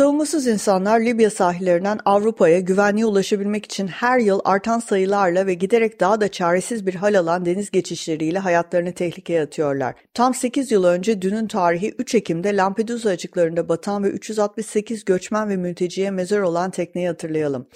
Savunmasız insanlar Libya sahillerinden Avrupa'ya güvenliğe ulaşabilmek için her yıl artan sayılarla ve giderek daha da çaresiz bir hal alan deniz geçişleriyle hayatlarını tehlikeye atıyorlar. Tam 8 yıl önce dünün tarihi 3 Ekim'de Lampedusa açıklarında batan ve 368 göçmen ve mülteciye mezar olan tekneyi hatırlayalım.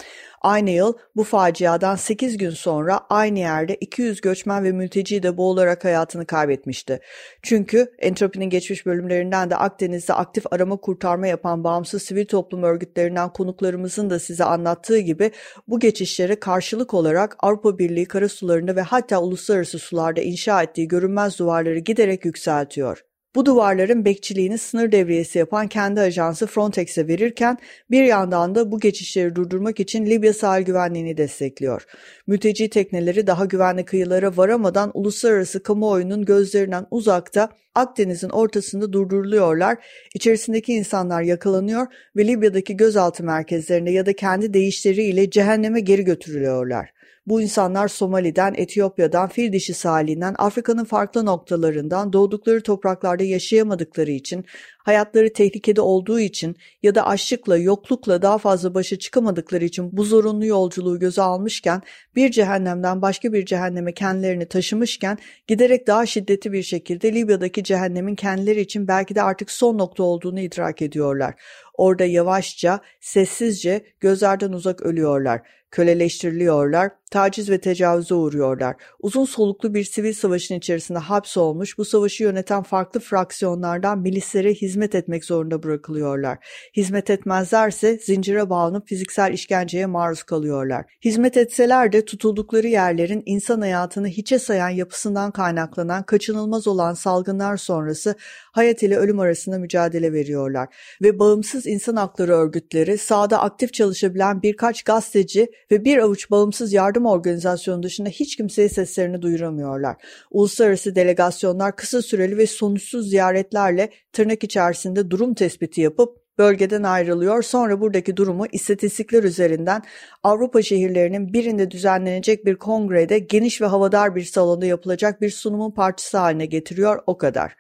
Aynı yıl bu faciadan 8 gün sonra aynı yerde 200 göçmen ve mülteci de boğularak hayatını kaybetmişti. Çünkü Entropi'nin geçmiş bölümlerinden de Akdeniz'de aktif arama kurtarma yapan bağımsız sivil toplum örgütlerinden konuklarımızın da size anlattığı gibi bu geçişlere karşılık olarak Avrupa Birliği karasularında ve hatta uluslararası sularda inşa ettiği görünmez duvarları giderek yükseltiyor. Bu duvarların bekçiliğini sınır devriyesi yapan kendi ajansı Frontex'e verirken bir yandan da bu geçişleri durdurmak için Libya sahil güvenliğini destekliyor. Mülteci tekneleri daha güvenli kıyılara varamadan uluslararası kamuoyunun gözlerinden uzakta Akdeniz'in ortasında durduruluyorlar, içerisindeki insanlar yakalanıyor ve Libya'daki gözaltı merkezlerinde ya da kendi deyişleriyle cehenneme geri götürülüyorlar. Bu insanlar Somali'den, Etiyopya'dan, fil dişi sahilinden, Afrika'nın farklı noktalarından doğdukları topraklarda yaşayamadıkları için, hayatları tehlikede olduğu için ya da açlıkla, yoklukla daha fazla başa çıkamadıkları için bu zorunlu yolculuğu göze almışken, bir cehennemden başka bir cehenneme kendilerini taşımışken, giderek daha şiddetli bir şekilde Libya'daki cehennemin kendileri için belki de artık son nokta olduğunu idrak ediyorlar. Orada yavaşça, sessizce gözlerden uzak ölüyorlar köleleştiriliyorlar, taciz ve tecavüze uğruyorlar. Uzun soluklu bir sivil savaşın içerisinde hapsolmuş, bu savaşı yöneten farklı fraksiyonlardan milislere hizmet etmek zorunda bırakılıyorlar. Hizmet etmezlerse zincire bağlanıp fiziksel işkenceye maruz kalıyorlar. Hizmet etseler de tutuldukları yerlerin insan hayatını hiçe sayan yapısından kaynaklanan kaçınılmaz olan salgınlar sonrası hayat ile ölüm arasında mücadele veriyorlar. Ve bağımsız insan hakları örgütleri sahada aktif çalışabilen birkaç gazeteci ve bir avuç bağımsız yardım organizasyonu dışında hiç kimseye seslerini duyuramıyorlar. Uluslararası delegasyonlar kısa süreli ve sonuçsuz ziyaretlerle tırnak içerisinde durum tespiti yapıp bölgeden ayrılıyor. Sonra buradaki durumu istatistikler üzerinden Avrupa şehirlerinin birinde düzenlenecek bir kongrede geniş ve havadar bir salonda yapılacak bir sunumun parçası haline getiriyor o kadar.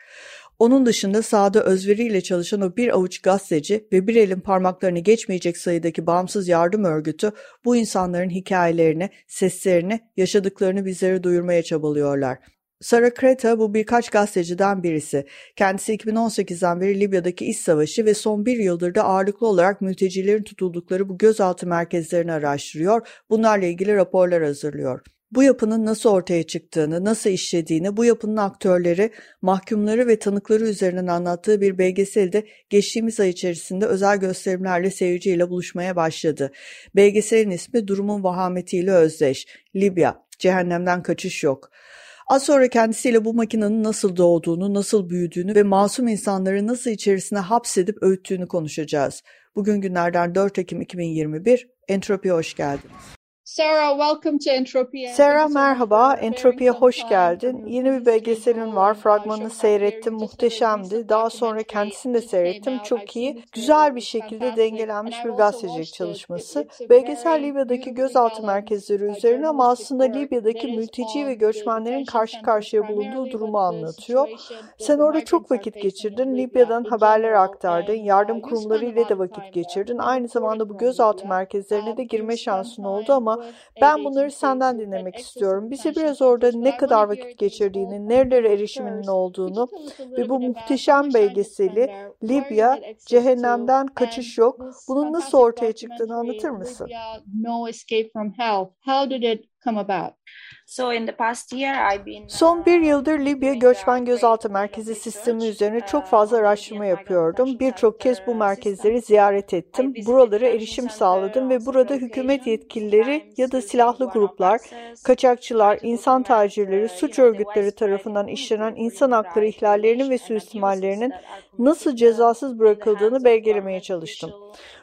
Onun dışında sahada özveriyle çalışan o bir avuç gazeteci ve bir elin parmaklarını geçmeyecek sayıdaki bağımsız yardım örgütü bu insanların hikayelerini, seslerini, yaşadıklarını bizlere duyurmaya çabalıyorlar. Sara Kreta bu birkaç gazeteciden birisi. Kendisi 2018'den beri Libya'daki iç savaşı ve son bir yıldır da ağırlıklı olarak mültecilerin tutuldukları bu gözaltı merkezlerini araştırıyor, bunlarla ilgili raporlar hazırlıyor. Bu yapının nasıl ortaya çıktığını, nasıl işlediğini, bu yapının aktörleri, mahkumları ve tanıkları üzerinden anlattığı bir belgeselde geçtiğimiz ay içerisinde özel gösterimlerle seyirciyle buluşmaya başladı. Belgeselin ismi Durumun Vahametiyle Özdeş. Libya, cehennemden kaçış yok. Az sonra kendisiyle bu makinenin nasıl doğduğunu, nasıl büyüdüğünü ve masum insanları nasıl içerisine hapsedip öğüttüğünü konuşacağız. Bugün günlerden 4 Ekim 2021, Entropi'ye hoş geldiniz. Sarah, welcome to Entropia. Sarah merhaba, Entropi'ye hoş geldin. Yeni bir belgeselin var, fragmanını seyrettim, muhteşemdi. Daha sonra kendisini de seyrettim, çok iyi. Güzel bir şekilde dengelenmiş bir gazetecilik çalışması. Belgesel Libya'daki gözaltı merkezleri üzerine ama aslında Libya'daki mülteci ve göçmenlerin karşı karşıya bulunduğu durumu anlatıyor. Sen orada çok vakit geçirdin, Libya'dan haberler aktardın, yardım kurumları ile de vakit geçirdin. Aynı zamanda bu gözaltı merkezlerine de girme şansın oldu ama ben bunları senden dinlemek istiyorum. Bize biraz orada ne kadar vakit geçirdiğini, nerelere erişiminin olduğunu ve bu muhteşem belgeseli Libya, cehennemden kaçış yok. Bunun nasıl ortaya çıktığını anlatır mısın? No escape from hell. How did it come about? Son bir yıldır Libya Göçmen Gözaltı Merkezi sistemi üzerine çok fazla araştırma yapıyordum. Birçok kez bu merkezleri ziyaret ettim. Buralara erişim sağladım ve burada hükümet yetkilileri ya da silahlı gruplar, kaçakçılar, insan tacirleri, suç örgütleri tarafından işlenen insan hakları ihlallerinin ve suistimallerinin nasıl cezasız bırakıldığını belgelemeye çalıştım.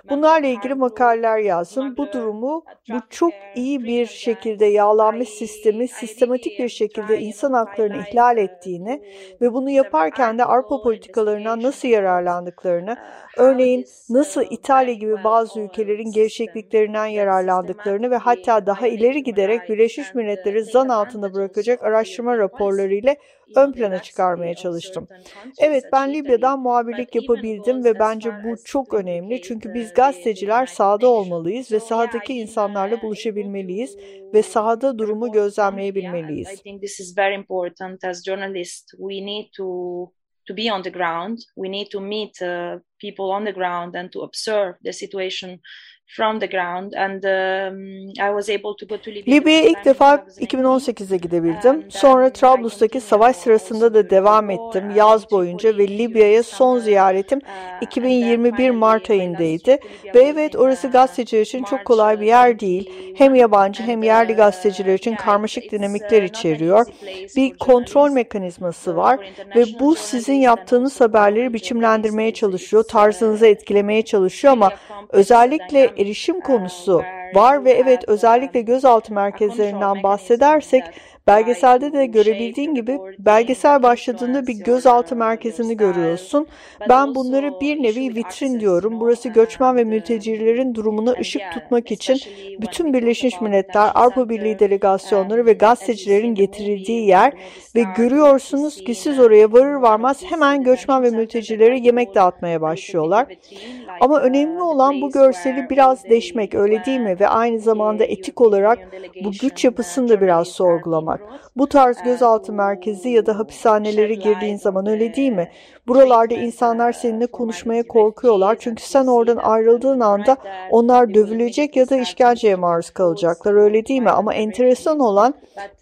Bunlarla ilgili makaleler yazdım. Bu durumu bu çok iyi bir şekilde yağlanmış sistemi sistematik bir şekilde insan haklarını ihlal ettiğini ve bunu yaparken de Avrupa politikalarından nasıl yararlandıklarını, örneğin nasıl İtalya gibi bazı ülkelerin gevşekliklerinden yararlandıklarını ve hatta daha ileri giderek Birleşmiş Milletleri zan altında bırakacak araştırma raporları ile ön plana çıkarmaya çalıştım. Evet ben Libya'dan muhabirlik yapabildim ve bence bu çok önemli çünkü biz gazeteciler sahada olmalıyız ve sahadaki insanlarla buluşabilmeliyiz ve sahada durumu gözlemleyebilmeliyiz. to be on the ground. We need to meet uh, people on the ground and to observe the situation Libya'ya ilk defa 2018'de gidebildim. Sonra Trablus'taki savaş sırasında da devam ettim yaz boyunca ve Libya'ya son ziyaretim 2021 Mart ayındaydı. Ve evet orası gazeteciler için çok kolay bir yer değil. Hem yabancı hem yerli gazeteciler için karmaşık dinamikler içeriyor. Bir kontrol mekanizması var ve bu sizin yaptığınız haberleri biçimlendirmeye çalışıyor, tarzınızı etkilemeye çalışıyor ama özellikle erişim konusu var ve evet özellikle gözaltı merkezlerinden bahsedersek Belgeselde de görebildiğin gibi belgesel başladığında bir gözaltı merkezini görüyorsun. Ben bunları bir nevi vitrin diyorum. Burası göçmen ve mültecilerin durumuna ışık tutmak için bütün Birleşmiş Milletler, Avrupa Birliği delegasyonları ve gazetecilerin getirildiği yer ve görüyorsunuz ki siz oraya varır varmaz hemen göçmen ve mültecileri yemek dağıtmaya başlıyorlar. Ama önemli olan bu görseli biraz deşmek öyle değil mi? Ve aynı zamanda etik olarak bu güç yapısını da biraz sorgulamak var. Bu tarz gözaltı merkezi ya da hapishanelere girdiğin zaman öyle değil mi? Buralarda insanlar seninle konuşmaya korkuyorlar çünkü sen oradan ayrıldığın anda onlar dövülecek ya da işkenceye maruz kalacaklar öyle değil mi? Ama enteresan olan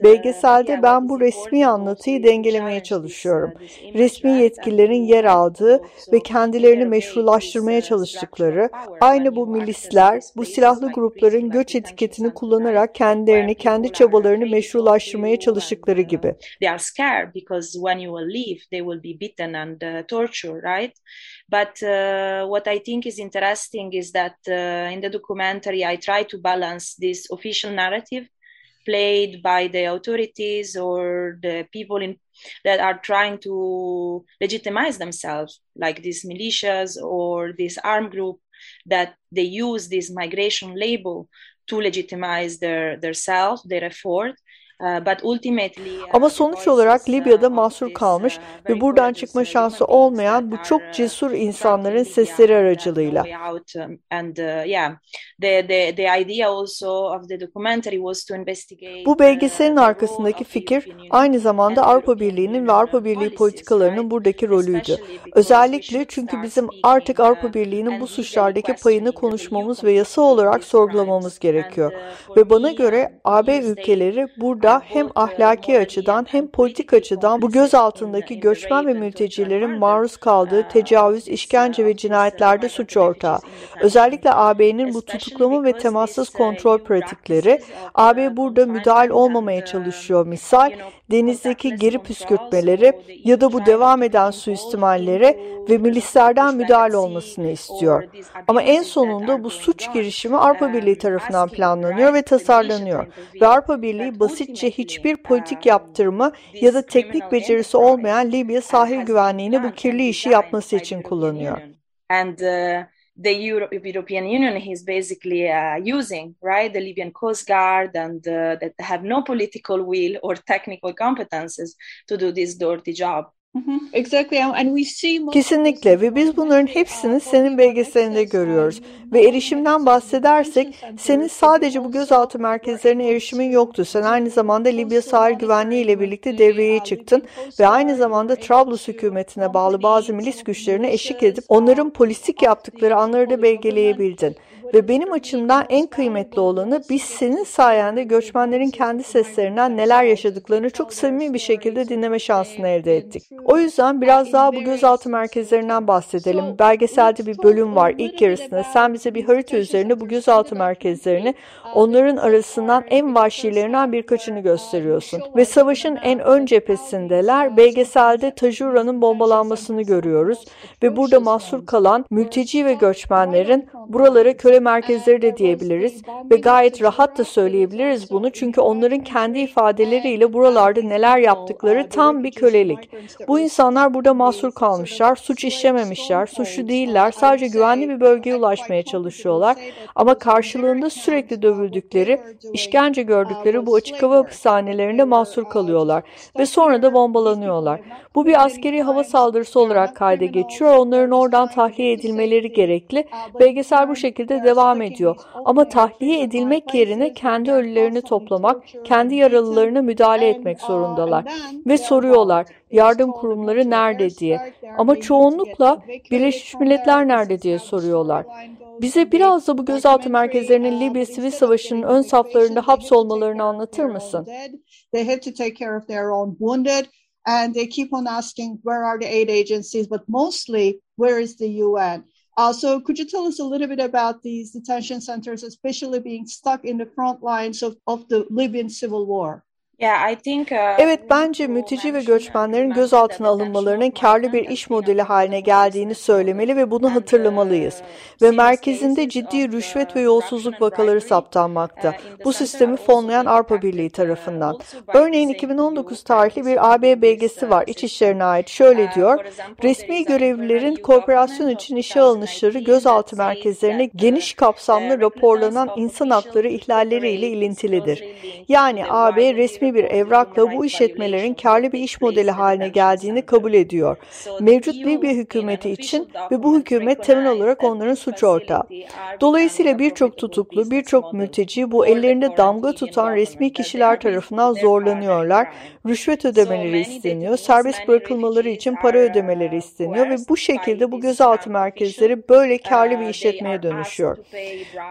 belgeselde ben bu resmi anlatıyı dengelemeye çalışıyorum. Resmi yetkililerin yer aldığı ve kendilerini meşrulaştırmaya çalıştıkları, aynı bu milisler, bu silahlı grupların göç etiketini kullanarak kendilerini, kendi çabalarını meşrulaştırmaya çalıştıkları gibi. They are scared because when you will leave, they will be beaten and uh, torture, right? But uh, what I think is interesting is that uh, in the documentary, I try to balance this official narrative played by the authorities or the people in, that are trying to legitimize themselves, like these militias or this armed group that they use this migration label to legitimize their, their self, their effort, Uh, Ama sonuç olarak Libya'da mahsur kalmış ve buradan çıkma şansı olmayan bu çok cesur insanların sesleri aracılığıyla. Bu belgeselin arkasındaki fikir aynı zamanda Avrupa Birliği'nin ve Avrupa Birliği politikalarının buradaki rolüydü. Özellikle çünkü bizim artık Avrupa Birliği'nin bu suçlardaki payını konuşmamız ve yasa olarak sorgulamamız gerekiyor. Ve bana göre AB ülkeleri burada da hem ahlaki açıdan hem politik açıdan bu göz altındaki göçmen ve mültecilerin maruz kaldığı tecavüz, işkence ve cinayetlerde suç ortağı. Özellikle AB'nin bu tutuklama ve temassız kontrol pratikleri, AB burada müdahil olmamaya çalışıyor. Misal, denizdeki geri püskürtmeleri ya da bu devam eden suistimallere ve milislerden müdahale olmasını istiyor. Ama en sonunda bu suç girişimi Avrupa Birliği tarafından planlanıyor ve tasarlanıyor. Ve Avrupa Birliği basitçe hiçbir politik yaptırımı ya da teknik becerisi olmayan Libya sahil güvenliğini bu kirli işi yapması için kullanıyor. Uh, the Euro European Union is basically uh, using, right, the Libyan Coast Guard and uh, that have no political will or technical competences to do this dirty job. Kesinlikle ve biz bunların hepsini senin belgeselinde görüyoruz. Ve erişimden bahsedersek senin sadece bu gözaltı merkezlerine erişimin yoktu. Sen aynı zamanda Libya sahil güvenliği ile birlikte devreye çıktın ve aynı zamanda Trablus hükümetine bağlı bazı milis güçlerine eşlik edip onların polislik yaptıkları anları da belgeleyebildin. Ve benim açımdan en kıymetli olanı biz senin sayende göçmenlerin kendi seslerinden neler yaşadıklarını çok samimi bir şekilde dinleme şansını elde ettik. O yüzden biraz daha bu gözaltı merkezlerinden bahsedelim. Belgeselde bir bölüm var ilk yarısında. Sen bize bir harita üzerinde bu gözaltı merkezlerini, onların arasından en vahşilerinden birkaçını gösteriyorsun. Ve savaşın en ön cephesindeler. Belgeselde Tajura'nın bombalanmasını görüyoruz ve burada mahsur kalan mülteci ve göçmenlerin buralara köle merkezleri de diyebiliriz ve gayet rahat da söyleyebiliriz bunu çünkü onların kendi ifadeleriyle buralarda neler yaptıkları tam bir kölelik. Bu insanlar burada mahsur kalmışlar, suç işlememişler, suçlu değiller, sadece güvenli bir bölgeye ulaşmaya çalışıyorlar ama karşılığında sürekli dövüldükleri, işkence gördükleri bu açık hava hapishanelerinde mahsur kalıyorlar ve sonra da bombalanıyorlar. Bu bir askeri hava saldırısı olarak kayda geçiyor. Onların oradan tahliye edilmeleri gerekli. Belgesel bu şekilde devam ediyor. Ama tahliye edilmek yerine kendi ölülerini toplamak, kendi yaralılarına müdahale etmek zorundalar. Ve soruyorlar yardım kurumları nerede diye. Ama çoğunlukla Birleşmiş Milletler nerede diye soruyorlar. Bize biraz da bu gözaltı merkezlerinin Libya Sivil Savaşı'nın ön saflarında hapsolmalarını anlatır mısın? and they keep on asking where are the aid agencies, but mostly where is the UN? Uh, so could you tell us a little bit about these detention centers, especially being stuck in the front lines of, of the Libyan civil war? Uh, evet bence mülteci ve göçmenlerin gözaltına alınmalarının karlı bir iş modeli haline geldiğini söylemeli ve bunu hatırlamalıyız. Ve merkezinde ciddi rüşvet ve yolsuzluk vakaları saptanmakta. Bu sistemi fonlayan Avrupa Birliği tarafından. Örneğin 2019 tarihli bir AB belgesi var İçişlerine ait. Şöyle diyor, resmi görevlilerin kooperasyon için işe alınışları gözaltı merkezlerine geniş kapsamlı raporlanan insan hakları ihlalleriyle ilintilidir. Yani AB resmi bir evrakla bu işletmelerin karlı bir iş modeli haline geldiğini kabul ediyor. Mevcut Libya hükümeti için ve bu hükümet temel olarak onların suç ortağı. Dolayısıyla birçok tutuklu, birçok mülteci bu ellerinde damga tutan resmi kişiler tarafından zorlanıyorlar. Rüşvet ödemeleri isteniyor, serbest bırakılmaları için para ödemeleri isteniyor ve bu şekilde bu gözaltı merkezleri böyle karlı bir işletmeye dönüşüyor.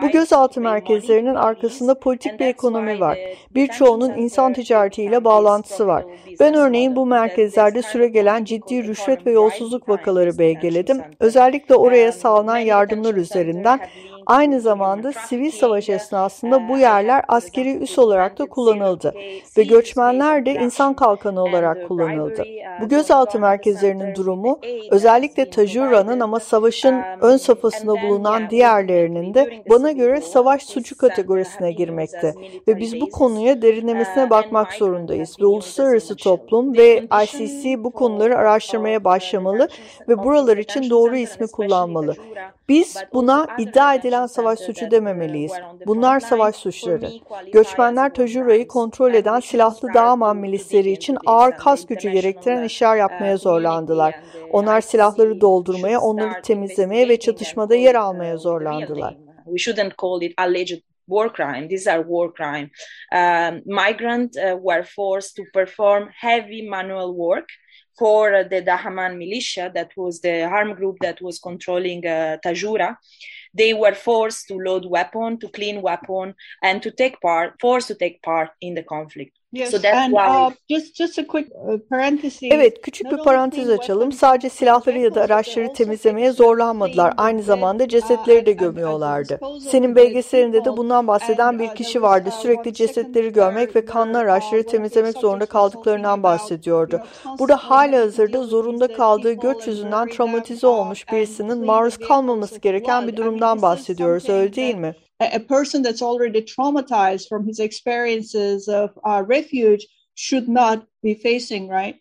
Bu gözaltı merkezlerinin arkasında politik bir ekonomi var. Birçoğunun insan ticaretiyle bağlantısı var. Ben örneğin bu merkezlerde süre gelen ciddi rüşvet ve yolsuzluk vakaları belgeledim. Özellikle oraya sağlanan yardımlar üzerinden Aynı zamanda sivil savaş esnasında bu yerler askeri üs olarak da kullanıldı ve göçmenler de insan kalkanı olarak kullanıldı. Bu gözaltı merkezlerinin durumu özellikle Tajura'nın ama savaşın ön safhasında bulunan diğerlerinin de bana göre savaş suçu kategorisine girmekte ve biz bu konuya derinlemesine bakmak zorundayız ve uluslararası toplum ve ICC bu konuları araştırmaya başlamalı ve buralar için doğru ismi kullanmalı. Biz buna iddia edilen savaş suçu dememeliyiz. Bunlar savaş suçları. Göçmenler Tajura'yı kontrol eden silahlı Dağman milisleri için ağır kas gücü gerektiren işler yapmaya zorlandılar. Onlar silahları doldurmaya, onları temizlemeye ve çatışmada yer almaya zorlandılar. We shouldn't call it alleged war crime. These are war crime. Uh, migrants uh, were forced to perform heavy manual work for the Dahaman militia, that was the armed group that was controlling uh, Tajura. They were forced to load weapon, to clean weapon, and to take part, forced to take part in the conflict. Yes, so and uh, just just a quick uh, parenthesis. Evet, küçük bir parantez açalım. Sadece silahları ya da araçları temizlemeye zorlanmadılar. Aynı zamanda uh, cesetleri de gömüyorlardı. Senin belgeselinde de bundan bahseden bir kişi vardı. Sürekli cesetleri görmek ve kanlı araçları temizlemek zorunda kaldıklarından bahsediyordu. Burada hala hazırda zorunda kaldığı göç yüzünden travmatize olmuş birisinin maruz kalmaması gereken bir durumdan bahsediyoruz, öyle değil mi? A, person that's already traumatized from his experiences of uh, refuge should not be facing, right?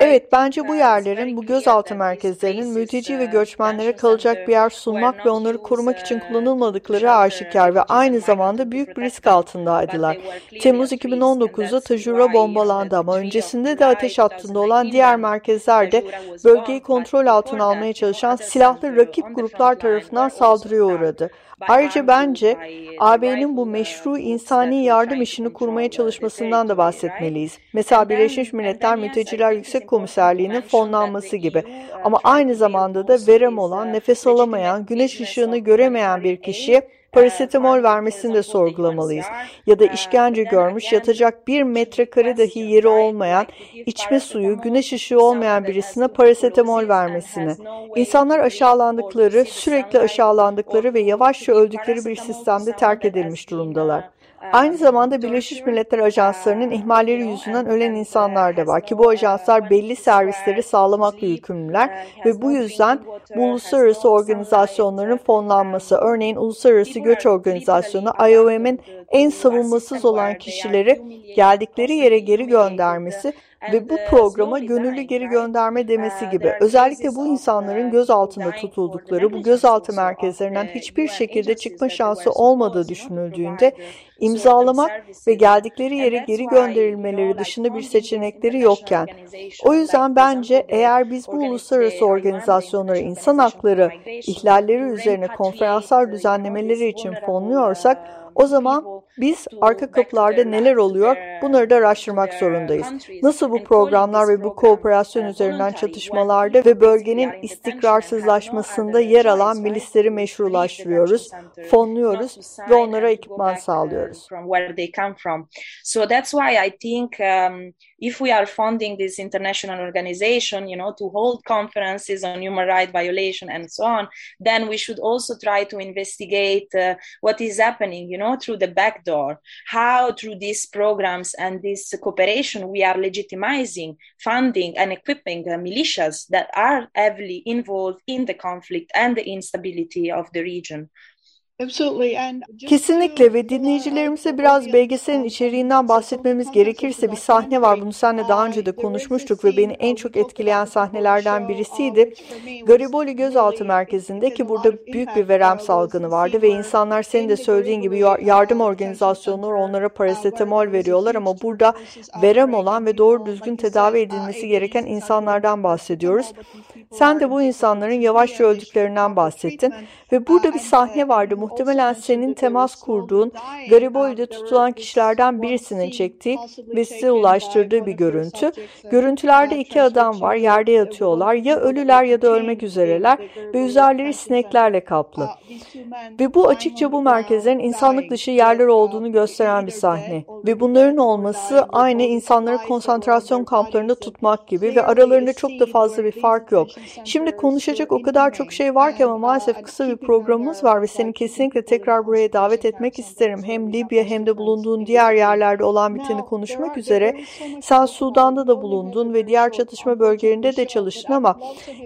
Evet, bence bu uh, yerlerin, bu gözaltı merkezlerinin mülteci ve uh, göçmenlere kalacak bir yer sunmak ve onları korumak için uh, kullanılmadıkları aşikar ve aynı zamanda büyük bir risk altındaydılar. Temmuz 2019'da Tajura bombalandı ama öncesinde de ateş hattında olan diğer merkezlerde bölgeyi kontrol altına almaya çalışan silahlı rakip gruplar tarafından saldırıya uğradı. Ayrıca bence AB'nin bu meşru insani yardım işini kurmaya çalışmasından da bahsetmeliyiz. Mesela Birleşmiş Milletler Mülteciler Yüksek Komiserliği'nin fonlanması gibi. Ama aynı zamanda da verem olan, nefes alamayan, güneş ışığını göremeyen bir kişiye parasetamol vermesini de sorgulamalıyız. Ya da işkence görmüş, yatacak bir metrekare dahi yeri olmayan, içme suyu, güneş ışığı olmayan birisine parasetamol vermesini. İnsanlar aşağılandıkları, sürekli aşağılandıkları ve yavaşça öldükleri bir sistemde terk edilmiş durumdalar. Aynı zamanda Birleşmiş Milletler Ajanslarının ihmalleri yüzünden ölen insanlar da var ki bu ajanslar belli servisleri sağlamakla yükümlüler ve bu yüzden bu uluslararası organizasyonların fonlanması, örneğin Uluslararası Göç Organizasyonu IOM'in en savunmasız olan kişileri geldikleri yere geri göndermesi ve bu programa gönüllü geri gönderme demesi gibi. özellikle bu insanların gözaltında tutuldukları bu gözaltı merkezlerinden hiçbir şekilde çıkma şansı olmadığı düşünüldüğünde imzalamak ve geldikleri yere geri gönderilmeleri dışında bir seçenekleri yokken. o yüzden bence eğer biz bu uluslararası organizasyonları insan hakları ihlalleri üzerine konferanslar düzenlemeleri için fonluyorsak o zaman biz arka kapılarda neler oluyor bunları da araştırmak zorundayız. Nasıl bu programlar ve bu kooperasyon üzerinden çatışmalarda ve bölgenin istikrarsızlaşmasında yer alan milisleri meşrulaştırıyoruz, fonluyoruz ve onlara ekipman sağlıyoruz. So that's why I think um, if we are funding this international organization, you know, to hold conferences on human rights violation and so on, then we should also try to investigate uh, what is happening, you know, through the back door, how through these programs and this cooperation we are legitimizing, funding and equipping uh, militias that are heavily involved in the conflict and the instability of the region. Kesinlikle ve dinleyicilerimize biraz belgeselin içeriğinden bahsetmemiz gerekirse bir sahne var. Bunu seninle daha önce de konuşmuştuk ve beni en çok etkileyen sahnelerden birisiydi. Gariboli Gözaltı Merkezi'nde ki burada büyük bir verem salgını vardı ve insanlar senin de söylediğin gibi yardım organizasyonları onlara parasetamol veriyorlar ama burada verem olan ve doğru düzgün tedavi edilmesi gereken insanlardan bahsediyoruz. Sen de bu insanların yavaşça öldüklerinden bahsettin ve burada bir sahne vardı muhtemelen senin temas kurduğun Garibaldi'de tutulan kişilerden birisinin çektiği ve size ulaştırdığı bir görüntü. Görüntülerde iki adam var, yerde yatıyorlar. Ya ölüler ya da ölmek üzereler ve üzerleri sineklerle kaplı. Ve bu açıkça bu merkezlerin insanlık dışı yerler olduğunu gösteren bir sahne. Ve bunların olması aynı insanları konsantrasyon kamplarında tutmak gibi ve aralarında çok da fazla bir fark yok. Şimdi konuşacak o kadar çok şey var ki ama maalesef kısa bir programımız var ve seni kesin kesinlikle tekrar buraya davet etmek isterim. Hem Libya hem de bulunduğun diğer yerlerde olan biteni konuşmak üzere. Sen Sudan'da da bulundun ve diğer çatışma bölgelerinde de çalıştın ama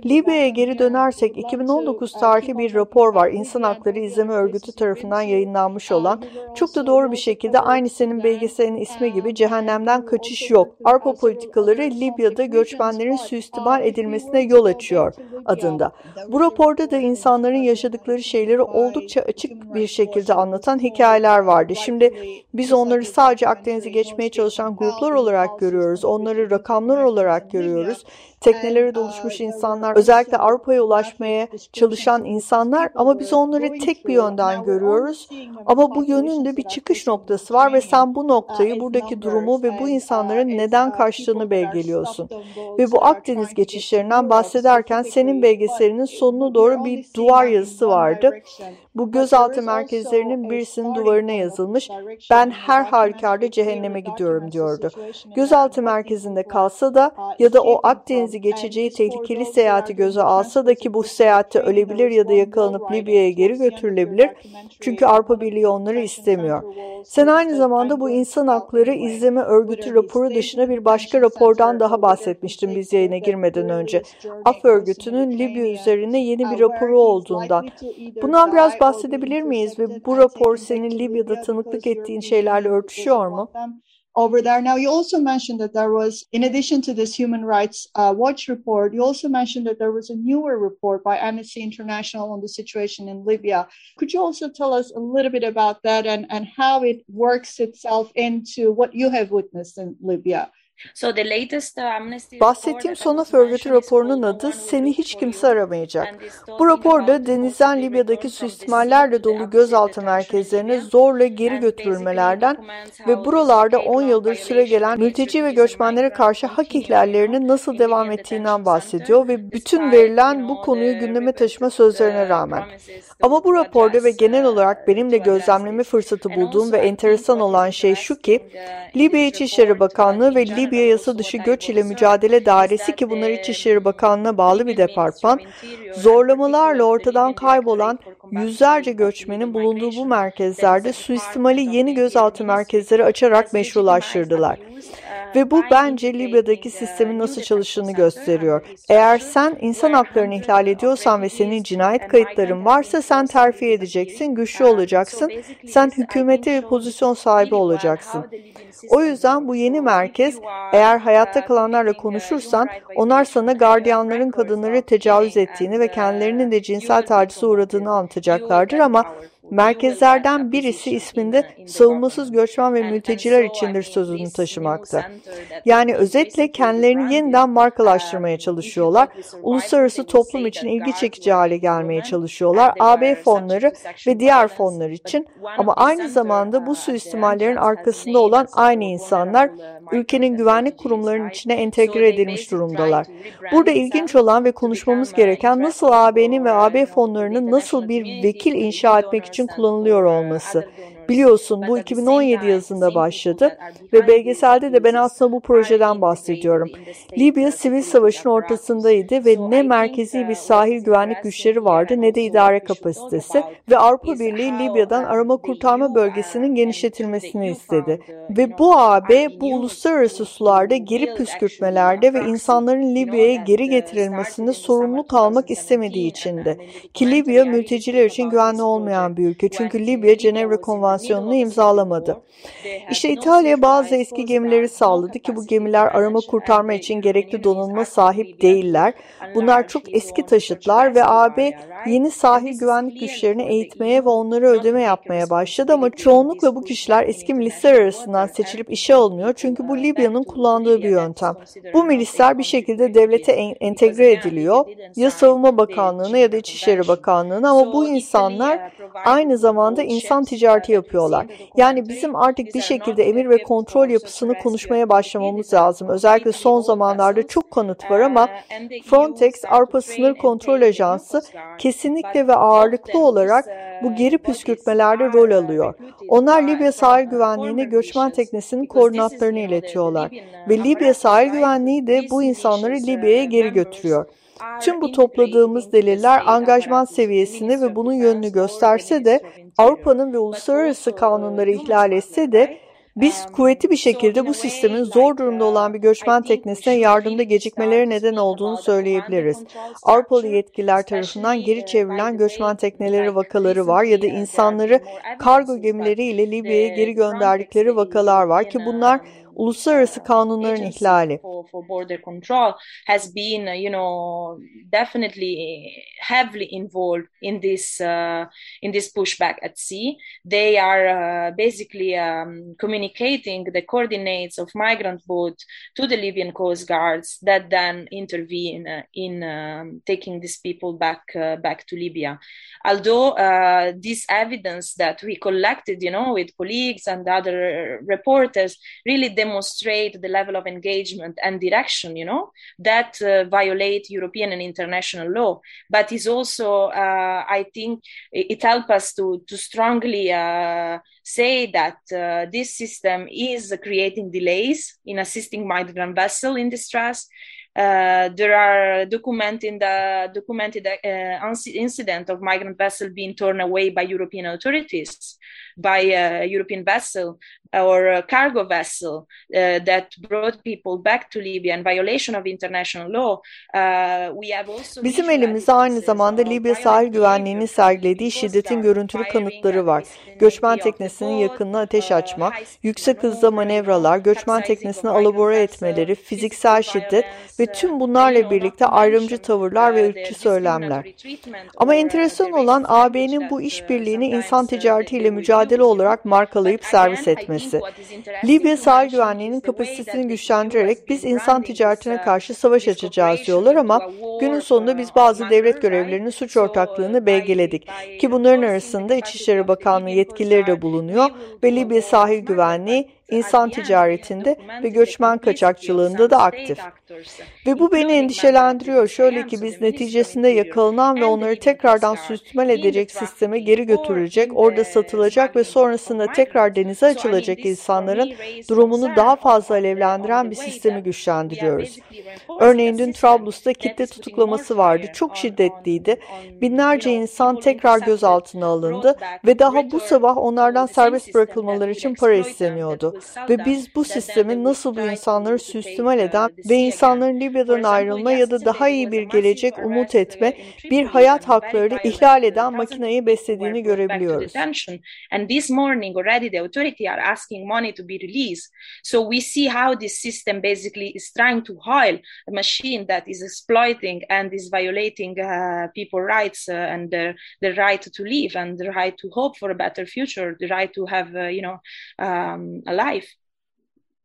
Libya'ya geri dönersek 2019 tarihli bir rapor var. İnsan Hakları İzleme Örgütü tarafından yayınlanmış olan. Çok da doğru bir şekilde aynı senin belgeselinin ismi gibi cehennemden kaçış yok. Avrupa politikaları Libya'da göçmenlerin suistimal edilmesine yol açıyor adında. Bu raporda da insanların yaşadıkları şeyleri oldukça açık açık bir şekilde anlatan hikayeler vardı. Şimdi biz onları sadece Akdeniz'i geçmeye çalışan gruplar olarak görüyoruz. Onları rakamlar olarak görüyoruz tekneleri doluşmuş insanlar, özellikle Avrupa'ya ulaşmaya çalışan insanlar ama biz onları tek bir yönden görüyoruz. Ama bu yönün de bir çıkış noktası var ve sen bu noktayı, buradaki durumu ve bu insanların neden kaçtığını belgeliyorsun. Ve bu Akdeniz geçişlerinden bahsederken senin belgeselinin sonuna doğru bir duvar yazısı vardı. Bu gözaltı merkezlerinin birisinin duvarına yazılmış. Ben her halükarda cehenneme gidiyorum diyordu. Gözaltı merkezinde kalsa da ya da o Akdeniz Denizi geçeceği tehlikeli seyahati göze alsa da ki bu seyahatte ölebilir ya da yakalanıp Libya'ya geri götürülebilir. Çünkü Avrupa Birliği onları istemiyor. Sen aynı zamanda bu insan hakları izleme örgütü raporu dışında bir başka rapordan daha bahsetmiştin biz yayına girmeden önce. Af örgütünün Libya üzerine yeni bir raporu olduğundan. Bundan biraz bahsedebilir miyiz ve bu rapor senin Libya'da tanıklık ettiğin şeylerle örtüşüyor mu? Over there. Now, you also mentioned that there was, in addition to this Human Rights uh, Watch report, you also mentioned that there was a newer report by Amnesty International on the situation in Libya. Could you also tell us a little bit about that and, and how it works itself into what you have witnessed in Libya? Uh, Bahsettiğim Sonaf örgütü raporunun adı Seni Hiç Kimse Aramayacak. Bu raporda denizden Libya'daki suistimallerle dolu gözaltı merkezlerine zorla geri götürülmelerden ve buralarda 10 yıldır süre gelen mülteci ve göçmenlere karşı hak ihlallerinin nasıl devam ettiğinden bahsediyor ve bütün verilen bu konuyu gündeme taşıma sözlerine rağmen. Ama bu raporda ve genel olarak benim de gözlemleme fırsatı bulduğum ve enteresan olan şey şu ki, Libya İçişleri Bakanlığı ve Libya Libya yasa dışı göç ile mücadele dairesi ki bunlar İçişleri Bakanlığı'na bağlı bir departman, zorlamalarla ortadan kaybolan yüzlerce göçmenin bulunduğu bu merkezlerde suistimali yeni gözaltı merkezleri açarak meşrulaştırdılar. Ve bu bence Libya'daki sistemin nasıl çalıştığını gösteriyor. Eğer sen insan haklarını ihlal ediyorsan ve senin cinayet kayıtların varsa sen terfi edeceksin, güçlü olacaksın, sen hükümete ve pozisyon sahibi olacaksın. O yüzden bu yeni merkez eğer hayatta kalanlarla konuşursan onlar sana gardiyanların kadınları tecavüz ettiğini ve kendilerinin de cinsel tacize uğradığını anlatacaklardır ama Merkezlerden birisi isminde savunmasız göçmen ve mülteciler içindir sözünü taşımakta. Yani özetle kendilerini yeniden markalaştırmaya çalışıyorlar. Uluslararası toplum için ilgi çekici hale gelmeye çalışıyorlar. AB fonları ve diğer fonlar için ama aynı zamanda bu suistimallerin arkasında olan aynı insanlar ülkenin güvenlik kurumlarının içine entegre edilmiş durumdalar. Burada ilginç olan ve konuşmamız gereken nasıl AB'nin ve AB fonlarının nasıl bir vekil inşa etmek için kullanılıyor olması. Biliyorsun bu 2017 yazında başladı ve belgeselde de ben aslında bu projeden bahsediyorum. Libya sivil savaşın ortasındaydı ve ne merkezi bir sahil güvenlik güçleri vardı ne de idare kapasitesi ve Avrupa Birliği Libya'dan arama kurtarma bölgesinin genişletilmesini istedi. Ve bu AB bu uluslararası sularda geri püskürtmelerde ve insanların Libya'ya geri getirilmesinde sorumluluk almak istemediği içindi. Ki Libya mülteciler için güvenli olmayan bir ülke çünkü Libya Cenevre Konvansiyonu konvansiyonunu imzalamadı. İşte İtalya bazı eski gemileri sağladı ki bu gemiler arama kurtarma için gerekli donanıma sahip değiller. Bunlar çok eski taşıtlar ve AB yeni sahil güvenlik güçlerini eğitmeye ve onlara ödeme yapmaya başladı ama çoğunlukla bu kişiler eski milisler arasından seçilip işe alınıyor. çünkü bu Libya'nın kullandığı bir yöntem. Bu milisler bir şekilde devlete entegre ediliyor. Ya Savunma Bakanlığı'na ya da İçişleri Bakanlığı'na ama bu insanlar aynı zamanda insan ticareti yapıyorlar. Yani bizim artık bir şekilde emir ve kontrol yapısını konuşmaya başlamamız lazım. Özellikle son zamanlarda çok kanıt var ama Frontex, Avrupa Sınır Kontrol Ajansı kesinlikle ve ağırlıklı olarak bu geri püskürtmelerde rol alıyor. Onlar Libya sahil güvenliğine göçmen teknesinin koordinatlarını iletiyorlar. Ve Libya sahil güvenliği de bu insanları Libya'ya geri götürüyor. Tüm bu topladığımız deliller angajman seviyesini ve bunun yönünü gösterse de Avrupa'nın ve uluslararası kanunları ihlal etse de biz kuvvetli bir şekilde bu sistemin zor durumda olan bir göçmen teknesine yardımda gecikmeleri neden olduğunu söyleyebiliriz. Avrupalı yetkililer tarafından geri çevrilen göçmen tekneleri vakaları var ya da insanları kargo gemileriyle Libya'ya geri gönderdikleri vakalar var ki bunlar uluslararası kanunların ihlali. For border control has been, you know, definitely heavily involved in this uh, in this pushback at sea. They are uh, basically um, communicating the coordinates of migrant boat to the Libyan coast guards that then intervene uh, in um, taking these people back back to Libya. Although uh, this evidence that we collected, you know, with colleagues and other reporters, really demonstrate the level of engagement and direction, you know, that uh, violate European and international law. But is also, uh, I think, it, helps us to to strongly uh, say that uh, this system is creating delays in assisting migrant vessel in distress. Uh, there are documented the documented uh, incident of migrant vessel being torn away by European authorities by a European vessel or a cargo vessel uh, that brought people back to Libya in violation of international law. Uh, we have also Bizim elimizde aynı zamanda Libya sahil güvenliğini sergilediği şiddetin görüntülü kanıtları var. Göçmen teknesinin yakınına ateş açma, yüksek hızda manevralar, göçmen teknesini alabora etmeleri, fiziksel şiddet ve tüm bunlarla birlikte ayrımcı tavırlar ve ırkçı söylemler. Ama enteresan olan AB'nin bu işbirliğini insan ticaretiyle mücadele olarak markalayıp servis etmesi. Libya sahil güvenliğinin kapasitesini güçlendirerek biz insan ticaretine karşı savaş açacağız diyorlar ama günün sonunda biz bazı devlet görevlilerinin suç ortaklığını belgeledik ki bunların arasında İçişleri Bakanlığı yetkilileri de bulunuyor ve Libya sahil güvenliği insan ticaretinde ve göçmen kaçakçılığında da aktif. Ve bu beni endişelendiriyor. Şöyle ki biz neticesinde yakalanan ve onları tekrardan suistimal edecek sisteme geri götürülecek, orada satılacak ve sonrasında tekrar denize açılacak insanların durumunu daha fazla alevlendiren bir sistemi güçlendiriyoruz. Örneğin dün Trablus'ta kitle tutuklaması vardı. Çok şiddetliydi. Binlerce insan tekrar gözaltına alındı ve daha bu sabah onlardan serbest bırakılmaları için para isteniyordu. Ve biz bu sistemin nasıl bu insanları süstimal eden ve insanların Libya'dan ayrılma ya da daha iyi bir gelecek umut etme, bir hayat haklarını ihlal eden makineyi beslediğini görebiliyoruz. And this morning already the authority are asking money to be released. So we see how this system basically is trying to oil a machine that is exploiting and is violating uh, people's rights uh, and the, the right to live and the right to hope for a better future, the right to have, uh, you know, um, a life.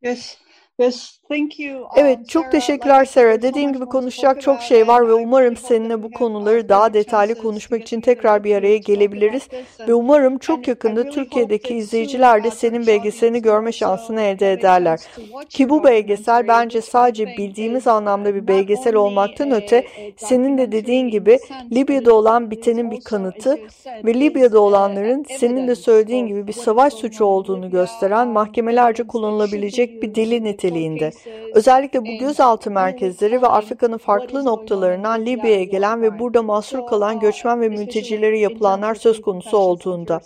Yes. Yes, thank you. Um, Evet, çok teşekkürler Sarah. Dediğim gibi konuşacak çok şey var ve umarım seninle bu konuları daha detaylı konuşmak için tekrar bir araya gelebiliriz. Ve umarım çok yakında Türkiye'deki izleyiciler de senin belgeselini görme şansını elde ederler. Ki bu belgesel bence sadece bildiğimiz anlamda bir belgesel olmaktan öte, senin de dediğin gibi Libya'da olan bitenin bir kanıtı ve Libya'da olanların senin de söylediğin gibi bir savaş suçu olduğunu gösteren mahkemelerce kullanılabilecek bir delil niteliği niteliğinde. Özellikle bu gözaltı merkezleri ve Afrika'nın farklı noktalarından Libya'ya gelen ve burada mahsur kalan göçmen ve mültecilere yapılanlar söz konusu olduğunda.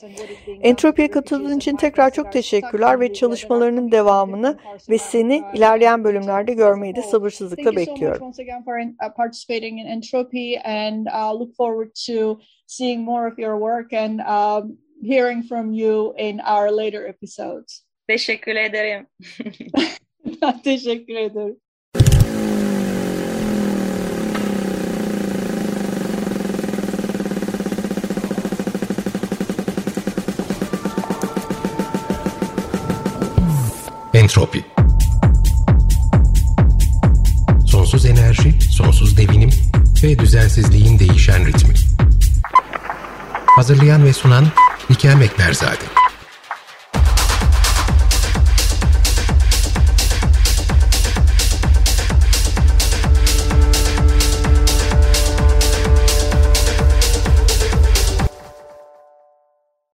Entropi'ye katıldığın için tekrar çok teşekkürler ve çalışmalarının devamını ve seni ilerleyen bölümlerde görmeyi de sabırsızlıkla bekliyorum. seeing more of your work and um, hearing from you in our later episodes. Teşekkür ederim. Teşekkür ederim. Entropi Sonsuz enerji, sonsuz devinim ve düzensizliğin değişen ritmi. Hazırlayan ve sunan İlker Mekberzade.